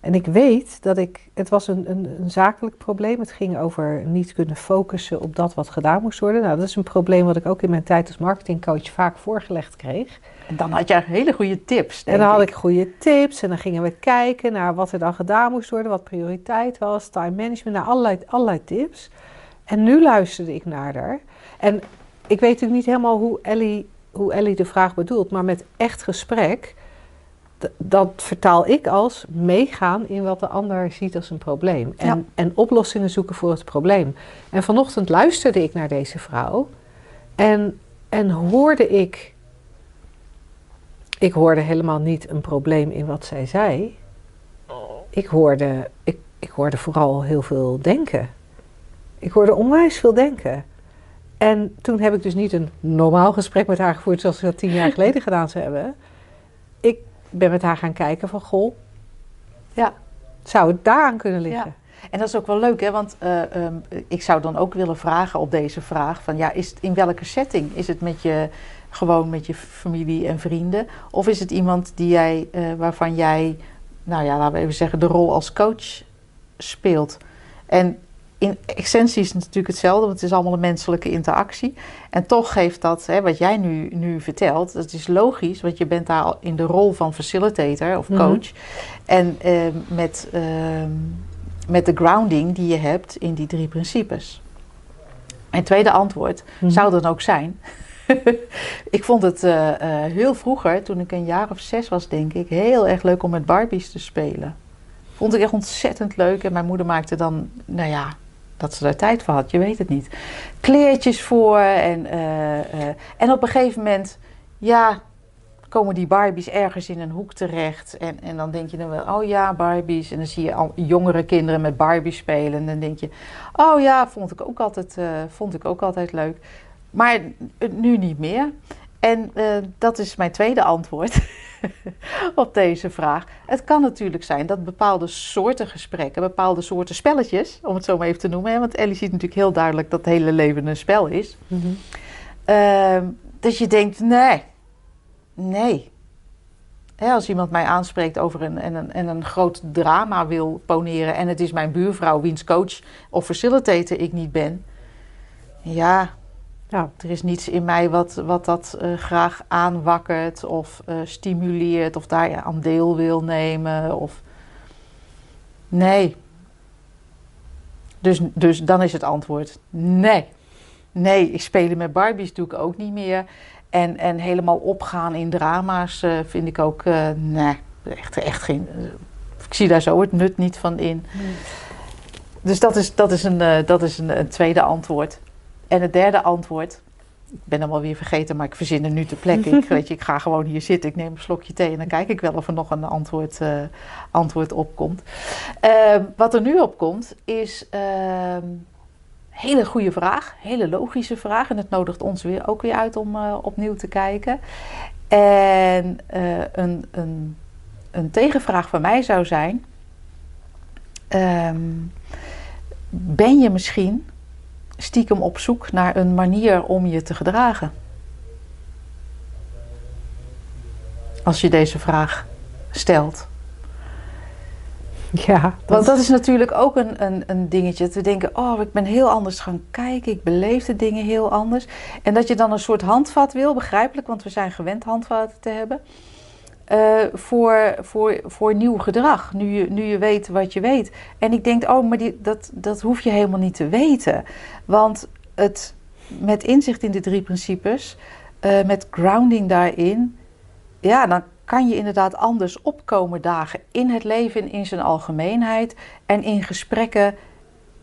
Speaker 2: En ik weet dat ik. Het was een, een, een zakelijk probleem. Het ging over niet kunnen focussen op dat wat gedaan moest worden. Nou, dat is een probleem wat ik ook in mijn tijd als marketingcoach vaak voorgelegd kreeg.
Speaker 3: En dan had je hele goede tips.
Speaker 2: En dan had ik goede tips. En dan gingen we kijken naar wat er dan gedaan moest worden. Wat prioriteit was. Time management. Nou, allerlei, allerlei tips. En nu luisterde ik naar haar. En ik weet natuurlijk niet helemaal hoe Ellie, hoe Ellie de vraag bedoelt. Maar met echt gesprek. Dat vertaal ik als meegaan in wat de ander ziet als een probleem. En,
Speaker 3: Ja.
Speaker 2: en oplossingen zoeken voor het probleem. En vanochtend luisterde ik naar deze vrouw. En, en hoorde ik ik hoorde helemaal niet een probleem in wat zij zei. Ik hoorde, ik, ik hoorde vooral heel veel denken. Ik hoorde onwijs veel denken. En toen heb ik dus niet een normaal gesprek met haar gevoerd zoals we dat tien jaar geleden gedaan zou hebben. Ik ben met haar gaan kijken van, goh,
Speaker 3: Ja.
Speaker 2: zou het daaraan kunnen liggen?
Speaker 3: En dat is ook wel leuk, hè? Want eh, ehm, ik zou dan ook willen vragen op deze vraag: van ja, is het in welke setting? Is het met je gewoon met je familie en vrienden? Of is het iemand die jij, eh, waarvan jij, nou ja, laten we even zeggen, de rol als coach speelt? En in essentie is het natuurlijk hetzelfde, want het is allemaal een menselijke interactie. En toch geeft dat, hè, wat jij nu, nu vertelt, dat is logisch, want je bent daar al in de rol van facilitator of
Speaker 2: Mhm.
Speaker 3: coach. En ehm, met, ehm, met de grounding die je hebt in die drie principes. Mijn tweede antwoord
Speaker 2: Mhm.
Speaker 3: zou dan ook zijn. (laughs) ik vond het eh, eh, heel vroeger, toen ik een jaar of zes was, denk ik, heel erg leuk om met Barbies te spelen. Vond ik echt ontzettend leuk. En mijn moeder maakte dan, nou ja, dat ze daar tijd voor had, je weet het niet. Kleertjes voor. En, eh, eh, en op een gegeven moment, ja, komen die Barbies ergens in een hoek terecht. En, en dan denk je dan wel, oh ja, Barbies. En dan zie je al jongere kinderen met Barbies spelen. En dan denk je, oh ja, vond ik ook altijd, eh, vond ik ook altijd leuk. Maar nu niet meer. En eh, dat is mijn tweede antwoord (laughs) op deze vraag. Het kan natuurlijk zijn dat bepaalde soorten gesprekken, bepaalde soorten spelletjes, om het zo maar even te noemen. Hè, want Ellie ziet natuurlijk heel duidelijk dat het hele leven een spel is.
Speaker 2: Mhm.
Speaker 3: Ehm, dat je denkt, nee, nee. Hè, als iemand mij aanspreekt over een, en, een, en een groot drama wil poneren... en het is mijn buurvrouw wiens coach of facilitator ik niet ben... ja,
Speaker 2: Ja.
Speaker 3: er is niets in mij wat, wat dat eh, graag aanwakkert of eh, stimuleert... of daar aan deel wil nemen of... Nee. Dus, dus dan is het antwoord nee. Nee, ik spelen met Barbies doe ik ook niet meer. En, en helemaal opgaan in drama's eh, vind ik ook, nee, echt, echt geen. ik zie daar zo het nut niet van in. Dus dat is, dat is, een, dat is een, een tweede antwoord. En het derde antwoord, ik ben hem alweer vergeten, maar ik verzin er nu te plekke. Ik, (laughs) weet je, ik ga gewoon hier zitten, ik neem een slokje thee en dan kijk ik wel of er nog een antwoord, uh, antwoord opkomt. Uh, wat er nu opkomt is een uh, hele goede vraag, hele logische vraag. En het nodigt ons weer, ook weer uit om uh, opnieuw te kijken. En uh, een, een, een tegenvraag van mij zou zijn: um, Ben je misschien stiekem op zoek naar een manier om je te gedragen? Als je deze vraag stelt.
Speaker 2: Ja, dat...
Speaker 3: Want dat is natuurlijk ook een, een, een dingetje. Dat we denken, oh, ik ben heel anders gaan kijken. Ik beleef de dingen heel anders. En dat je dan een soort handvat wil, begrijpelijk, want we zijn gewend handvatten te hebben. Uh, voor, voor, voor nieuw gedrag, nu je, nu je weet wat je weet. En ik denk, oh, maar die, dat, dat hoef je helemaal niet te weten. Want het, met inzicht in de drie principes, uh, met grounding daarin, ja, dan kan je inderdaad anders opkomen dagen in het leven in zijn algemeenheid en in gesprekken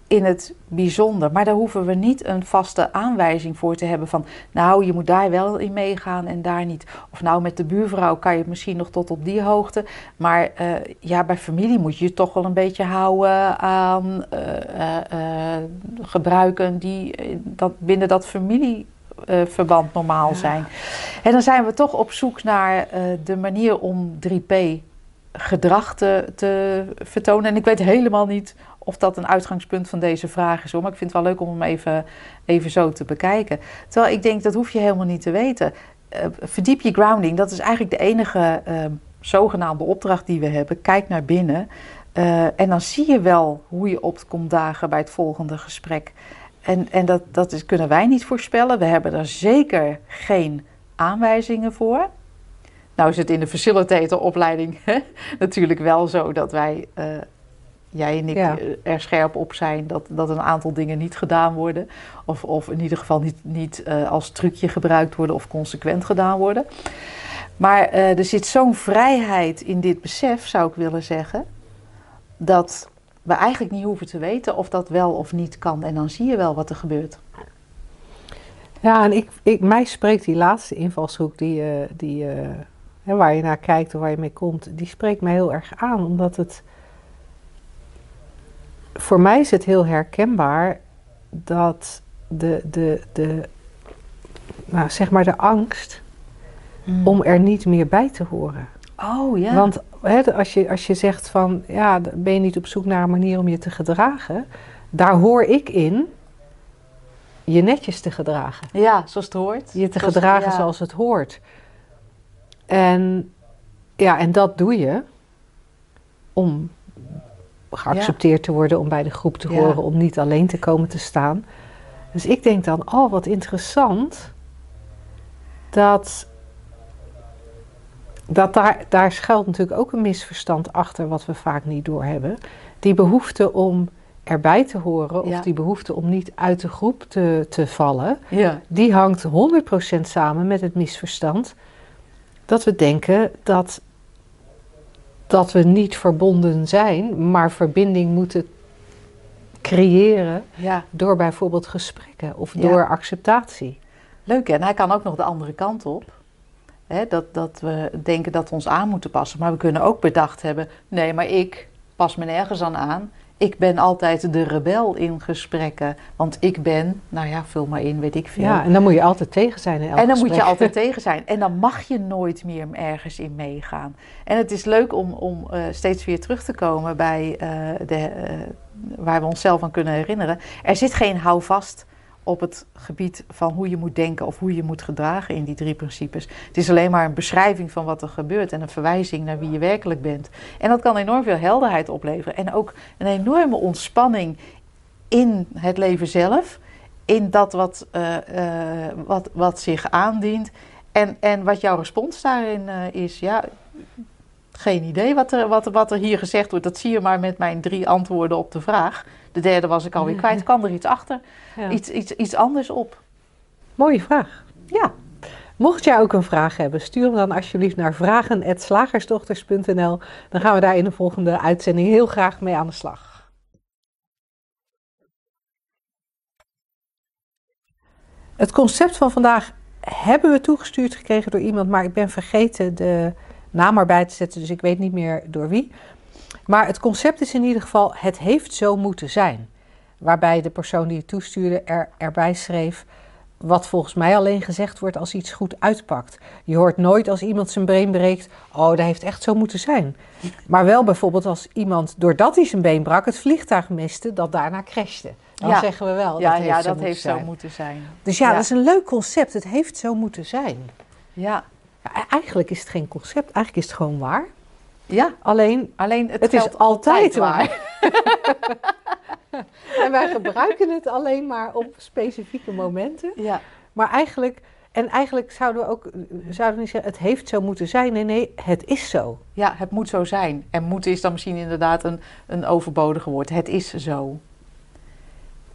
Speaker 3: in het bijzonder. Maar daar hoeven we niet een vaste aanwijzing voor te hebben van, nou, je moet daar wel in meegaan en daar niet. Of nou, met de buurvrouw kan je het misschien nog tot op die hoogte. Maar uh, ja, bij familie moet je je toch wel een beetje houden aan uh, uh, gebruiken die dat binnen dat familieverband normaal ja. zijn. En dan zijn we toch op zoek naar de manier om 3P gedrag te, te vertonen. En ik weet helemaal niet of dat een uitgangspunt van deze vraag is hoor. Maar ik vind het wel leuk om hem even, even zo te bekijken. Terwijl ik denk, dat hoef je helemaal niet te weten. Uh, verdiep je grounding, dat is eigenlijk de enige uh, zogenaamde opdracht die we hebben. Kijk naar binnen. Uh, en dan zie je wel hoe je opkomt dagen bij het volgende gesprek. En, en dat, dat is, kunnen wij niet voorspellen. We hebben er zeker geen aanwijzingen voor. Nou is het in de facilitatoropleiding (laughs) natuurlijk wel zo dat wij uh, jij en ik ja. er scherp op zijn dat, dat een aantal dingen niet gedaan worden. Of, of in ieder geval niet, niet uh, als trucje gebruikt worden of consequent gedaan worden. Maar uh, er zit zo'n vrijheid in dit besef, zou ik willen zeggen, dat we eigenlijk niet hoeven te weten of dat wel of niet kan. En dan zie je wel wat er gebeurt.
Speaker 2: Ja, en ik, ik, mij spreekt die laatste invalshoek die, uh, die, waar je naar kijkt of waar je mee komt, die spreekt mij heel erg aan, omdat het voor mij is het heel herkenbaar dat de, de, de, nou, zeg maar de angst mm. om er niet meer bij te horen.
Speaker 3: Oh ja.
Speaker 2: Want hè, als, je, als je zegt van ja, ben je niet op zoek naar een manier om je te gedragen, daar hoor ik in je netjes te gedragen.
Speaker 3: Ja, zoals het hoort.
Speaker 2: Je te
Speaker 3: zoals,
Speaker 2: gedragen ja. zoals het hoort. En ja, en dat doe je om geaccepteerd ja. te worden, om bij de groep te horen, ja. om niet alleen te komen te staan. Dus ik denk dan, oh wat interessant, dat, dat daar, daar schuilt natuurlijk ook een misverstand achter wat we vaak niet doorhebben. Die behoefte om erbij te horen, of ja. die behoefte om niet uit de groep te, te vallen, die hangt 100% samen met het misverstand dat we denken dat dat we niet verbonden zijn, maar verbinding moeten creëren
Speaker 3: ja.
Speaker 2: door bijvoorbeeld gesprekken of door acceptatie.
Speaker 3: Leuk en hij kan ook nog de andere kant op. Hè, dat, dat we denken dat we ons aan moeten passen, maar we kunnen ook bedacht hebben: nee, maar ik pas me nergens aan aan. Ik ben altijd de rebel in gesprekken. Want ik ben, nou ja, vul maar in, weet ik veel.
Speaker 2: Ja, en dan moet je altijd tegen zijn in elk
Speaker 3: En dan
Speaker 2: gesprek.
Speaker 3: moet je altijd (laughs) tegen zijn. En dan mag je nooit meer ergens in meegaan. En het is leuk om, om uh, steeds weer terug te komen bij uh, de, uh, waar we onszelf aan kunnen herinneren. Er zit geen houvast op het gebied van hoe je moet denken of hoe je moet gedragen in die drie principes. Het is alleen maar een beschrijving van wat er gebeurt en een verwijzing naar wie je werkelijk bent. En dat kan enorm veel helderheid opleveren en ook een enorme ontspanning in het leven zelf, in dat wat, uh, uh, wat, wat zich aandient en, en wat jouw respons daarin uh, is. Ja, geen idee wat er, wat, wat er hier gezegd wordt. Dat zie je maar met mijn drie antwoorden op de vraag. De derde was ik alweer kwijt. Kan er iets achter? Ja. Iets, iets, iets anders op?
Speaker 2: Mooie vraag.
Speaker 3: Ja.
Speaker 2: Mocht jij ook een vraag hebben, stuur hem dan alsjeblieft naar vragen.slagersdochters.nl. Dan gaan we daar in de volgende uitzending heel graag mee aan de slag. Het concept van vandaag hebben we toegestuurd gekregen door iemand, maar ik ben vergeten de naam erbij te zetten, dus ik weet niet meer door wie. Maar het concept is in ieder geval: het heeft zo moeten zijn. Waarbij de persoon die het toestuurde er, erbij schreef wat volgens mij alleen gezegd wordt als iets goed uitpakt. Je hoort nooit als iemand zijn been breekt, oh, dat heeft echt zo moeten zijn. Maar wel bijvoorbeeld als iemand, doordat hij zijn been brak, het vliegtuig miste, dat daarna crashte. Dan
Speaker 3: Ja.
Speaker 2: zeggen we wel,
Speaker 3: ja,
Speaker 2: dat heeft,
Speaker 3: ja,
Speaker 2: zo,
Speaker 3: dat
Speaker 2: moeten
Speaker 3: heeft zo moeten zijn.
Speaker 2: Dus ja,
Speaker 3: Ja.
Speaker 2: dat is een leuk concept. Het heeft zo moeten zijn.
Speaker 3: Ja,
Speaker 2: Ja, e- eigenlijk is het geen concept, eigenlijk is het gewoon waar.
Speaker 3: Ja.
Speaker 2: Alleen,
Speaker 3: alleen het,
Speaker 2: het is altijd
Speaker 3: waar.
Speaker 2: waar. (laughs) en wij gebruiken het alleen maar op specifieke momenten.
Speaker 3: Ja,
Speaker 2: Maar eigenlijk, en eigenlijk zouden we ook, zouden we niet zeggen, het heeft zo moeten zijn. Nee, nee, het is zo.
Speaker 3: ja, het moet zo zijn. En moeten is dan misschien inderdaad een, een overbodige woord. Het is zo.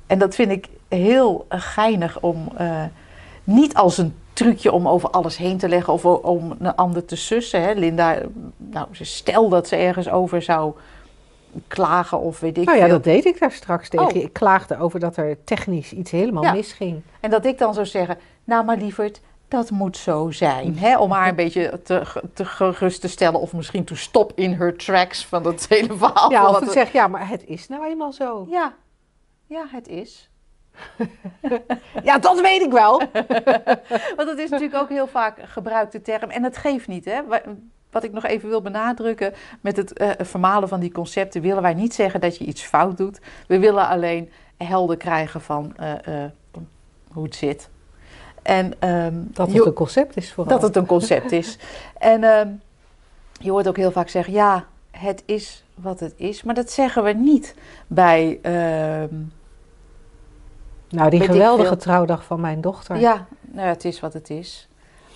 Speaker 3: En dat vind ik heel geinig om eh, niet als een trucje om over alles heen te leggen of om een ander te sussen. Hè. Linda, nou, stel dat ze ergens over zou klagen of weet ik
Speaker 2: nou ja,
Speaker 3: veel.
Speaker 2: dat deed ik daar straks tegen
Speaker 3: Oh.
Speaker 2: Ik klaagde over dat er technisch iets helemaal
Speaker 3: Ja.
Speaker 2: misging.
Speaker 3: En dat ik dan zou zeggen, nou maar lieverd, dat moet zo zijn. Hè? Om haar een (laughs) beetje te, te gerust te stellen of misschien to stop in her tracks van dat hele verhaal.
Speaker 2: ja, of
Speaker 3: wat
Speaker 2: ik
Speaker 3: er-
Speaker 2: zeg, ja, maar het is nou eenmaal zo.
Speaker 3: ja, ja, het is. (laughs)
Speaker 2: Ja, dat weet ik wel. (laughs)
Speaker 3: Want dat is natuurlijk ook heel vaak gebruikte term. En het geeft niet. Hè? Wa- Wat ik nog even wil benadrukken met het eh, vermalen van die concepten, willen wij niet zeggen dat je iets fout doet. We willen alleen helder krijgen van eh, eh, hoe het zit. En, ehm,
Speaker 2: Dat het een concept is vooral.
Speaker 3: Dat het een concept is. (laughs) En ehm, je hoort ook heel vaak zeggen, ja, het is wat het is. Maar dat zeggen we niet bij, ehm,
Speaker 2: nou, die geweldige trouwdag van mijn dochter.
Speaker 3: ja, nou, het is wat het is.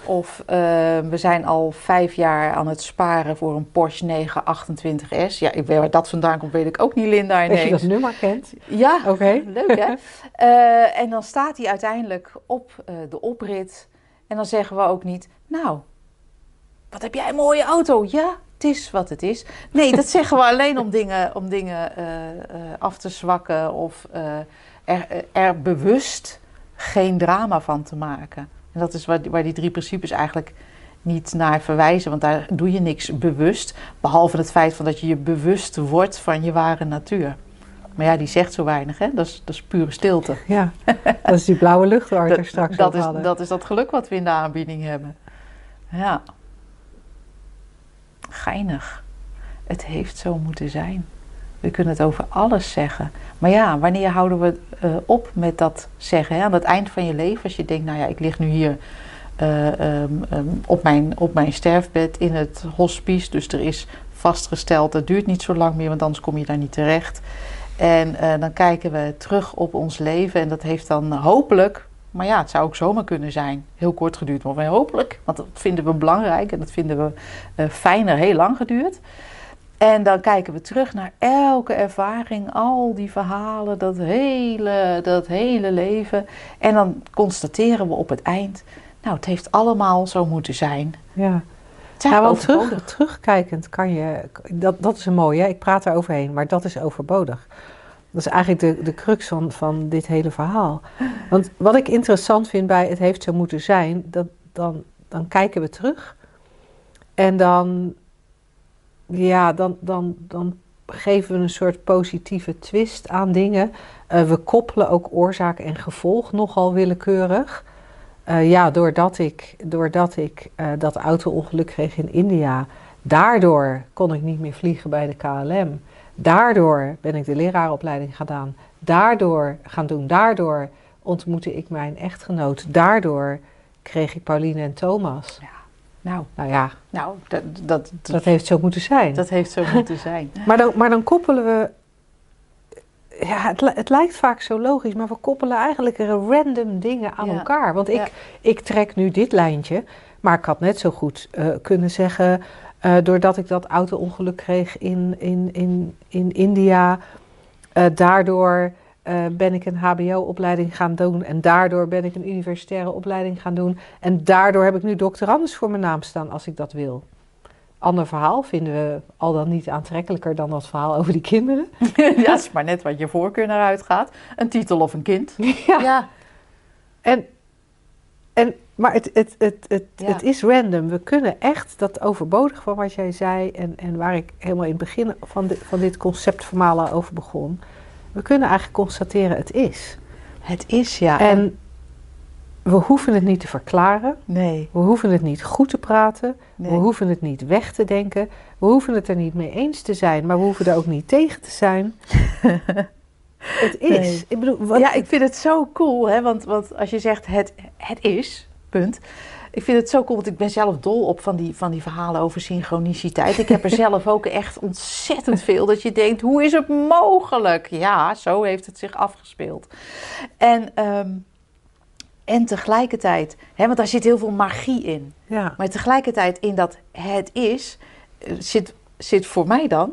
Speaker 3: Of ehm, we zijn al vijf jaar aan het sparen voor een Porsche 928S. Ja, ik weet waar dat vandaan komt, weet ik ook niet, Linda.
Speaker 2: Als je dat
Speaker 3: ineens.
Speaker 2: nummer kent.
Speaker 3: Ja,
Speaker 2: Oké.
Speaker 3: Leuk hè? (laughs) Eh, en dan staat hij uiteindelijk op eh, de oprit. En dan zeggen we ook niet, nou, wat heb jij een mooie auto. Ja, het is wat het is. Nee, dat zeggen we alleen om (laughs) dingen, om dingen eh, eh, af te zwakken of eh, er, er bewust geen drama van te maken. En dat is waar, waar die drie principes eigenlijk niet naar verwijzen, want daar doe je niks bewust, behalve het feit van dat je je bewust wordt van je ware natuur. Maar ja, die zegt zo weinig, hè? Dat is, dat is pure stilte.
Speaker 2: Ja, dat is die blauwe lucht waar we er straks
Speaker 3: dat,
Speaker 2: over
Speaker 3: is,
Speaker 2: hadden.
Speaker 3: dat is dat geluk wat we in de aanbieding hebben. Ja. Geinig. Het heeft zo moeten zijn. We kunnen het over alles zeggen. Maar ja, wanneer houden we eh, op met dat zeggen? Hè? Aan het eind van je leven, als je denkt, nou ja, ik lig nu hier eh, ehm, ehm, op, mijn, op mijn sterfbed in het hospice. Dus er is vastgesteld, dat duurt niet zo lang meer, want anders kom je daar niet terecht. En eh, dan kijken we terug op ons leven en dat heeft dan hopelijk, maar ja, het zou ook zomaar kunnen zijn, heel kort geduurd, maar hopelijk, want dat vinden we belangrijk en dat vinden we fijner, heel lang geduurd. En dan kijken we terug naar elke ervaring, al die verhalen, dat hele, dat hele leven. En dan constateren we op het eind, nou, het heeft allemaal zo moeten zijn.
Speaker 2: Ja. Ja,
Speaker 3: eigenlijk
Speaker 2: want terug, terugkijkend kan je, dat, dat is een mooie, hè? ik praat er overheen, maar dat is overbodig. Dat is eigenlijk de, de crux van, van dit hele verhaal. Want wat ik interessant vind bij het heeft zo moeten zijn, dat, dan, dan kijken we terug en dan, ja, dan, dan, dan geven we een soort positieve twist aan dingen. Eh, we koppelen ook oorzaak en gevolg nogal willekeurig. Eh, ja, doordat ik, doordat ik eh, dat auto-ongeluk kreeg in India, daardoor kon ik niet meer vliegen bij de KLM. Daardoor ben ik de leraaropleiding gedaan. Daardoor gaan doen. Daardoor ontmoette ik mijn echtgenoot. Daardoor kreeg ik Pauline en Thomas.
Speaker 3: Nou,
Speaker 2: Nou ja,
Speaker 3: nou dat, dat, dat,
Speaker 2: heeft zo moeten zijn.
Speaker 3: dat heeft zo (laughs) moeten zijn.
Speaker 2: Maar, dan, maar dan koppelen we. Ja, het, het lijkt vaak zo logisch, maar we koppelen eigenlijk random dingen aan
Speaker 3: Ja.
Speaker 2: elkaar. Want ik,
Speaker 3: Ja.
Speaker 2: ik trek nu dit lijntje, maar ik had net zo goed eh, kunnen zeggen. eh, doordat ik dat auto-ongeluk kreeg in, in, in, in India, eh, daardoor eh, ben ik een HBO-opleiding gaan doen. En daardoor ben ik een universitaire opleiding gaan doen. En daardoor heb ik nu doctorandus voor mijn naam staan als ik dat wil. Ander verhaal vinden we al dan niet aantrekkelijker dan dat verhaal over die kinderen. (laughs)
Speaker 3: ja, het is maar net wat je voorkeur naar uitgaat. Een titel of een kind. (laughs)
Speaker 2: Ja.
Speaker 3: Ja,
Speaker 2: En En, maar het, het, het, het,
Speaker 3: Ja.
Speaker 2: het is random. We kunnen echt dat overbodig van wat jij zei en, en waar ik helemaal in het begin van, dit van dit concept vermalen over begon. We kunnen eigenlijk constateren het is.
Speaker 3: Het is ja.
Speaker 2: En we hoeven het niet te verklaren.
Speaker 3: nee,
Speaker 2: We hoeven het niet goed te praten.
Speaker 3: nee.
Speaker 2: We hoeven het niet weg te denken. We hoeven het er niet mee eens te zijn. Maar we hoeven er ook niet tegen te zijn. (laughs) het is.
Speaker 3: Nee.
Speaker 2: Ik bedoel, wat,
Speaker 3: Ja, ik vind het zo cool, hè? Want, want als je zegt het, het is, punt. Ik vind het zo cool, want ik ben zelf dol op van die, van die verhalen over synchroniciteit. Ik heb er zelf ook echt ontzettend veel dat je denkt, hoe is het mogelijk? Ja, zo heeft het zich afgespeeld. En, ehm, en tegelijkertijd, hè, want daar zit heel veel magie in.
Speaker 2: ja.
Speaker 3: Maar tegelijkertijd in dat het is, eh, zit, zit voor mij dan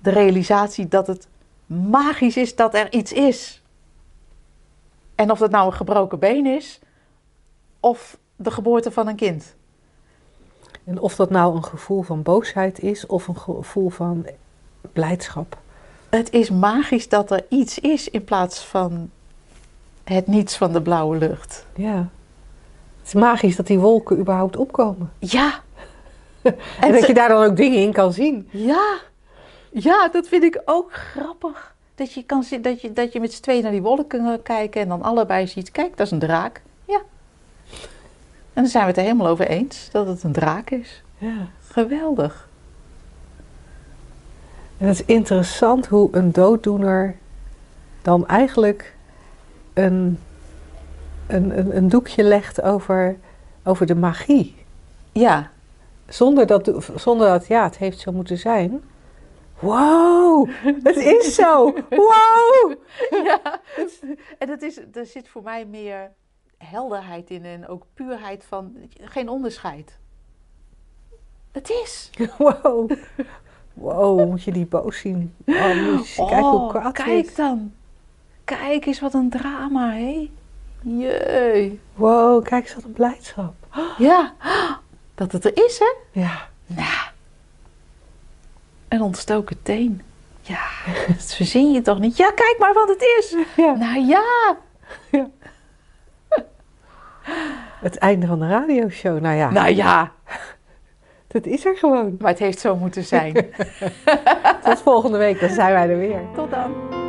Speaker 3: de realisatie dat het magisch is dat er iets is. En of dat nou een gebroken been is, of de geboorte van een kind.
Speaker 2: En of dat nou een gevoel van boosheid is of een gevoel van blijdschap.
Speaker 3: Het is magisch dat er iets is in plaats van het niets van de blauwe lucht.
Speaker 2: Ja. Het is magisch dat die wolken überhaupt opkomen.
Speaker 3: Ja. (laughs)
Speaker 2: En dat je daar dan ook dingen in kan zien.
Speaker 3: Ja, ja, dat vind ik ook grappig. Dat je, kan zien, dat je, dat je met z'n tweeën naar die wolken kan kijken en dan allebei ziet, kijk, dat is een draak. En dan zijn we het er helemaal over eens dat het een draak is.
Speaker 2: Ja.
Speaker 3: Geweldig.
Speaker 2: En het is interessant hoe een dooddoener dan eigenlijk een, een, een, een doekje legt over, over de magie.
Speaker 3: Ja,
Speaker 2: Zonder dat, zonder dat, ja, het heeft zo moeten zijn. Wow, het is zo. (laughs) Wow.
Speaker 3: ja. En het is, er zit voor mij meer helderheid in en ook puurheid van geen onderscheid. Het is. (laughs) (laughs)
Speaker 2: Wow. Wow, moet je die boos zien. Oh, moet kijken hoe
Speaker 3: Oh,
Speaker 2: kwaad
Speaker 3: kijk
Speaker 2: is.
Speaker 3: dan. Kijk eens wat een drama, hé. Jee.
Speaker 2: Wow, kijk eens wat een blijdschap. (gasps)
Speaker 3: Ja, (gasps) dat het er is, hè?
Speaker 2: Ja.
Speaker 3: Nou, een ontstoken teen. Ja, (laughs) dat verzin je toch niet? Ja, kijk maar wat het is.
Speaker 2: ja.
Speaker 3: Nou ja.
Speaker 2: Het einde van de radioshow. Nou ja,
Speaker 3: Nou ja, (laughs)
Speaker 2: dat is er gewoon.
Speaker 3: maar het heeft zo moeten zijn. (laughs)
Speaker 2: Tot volgende week, dan zijn wij er weer.
Speaker 3: Tot dan.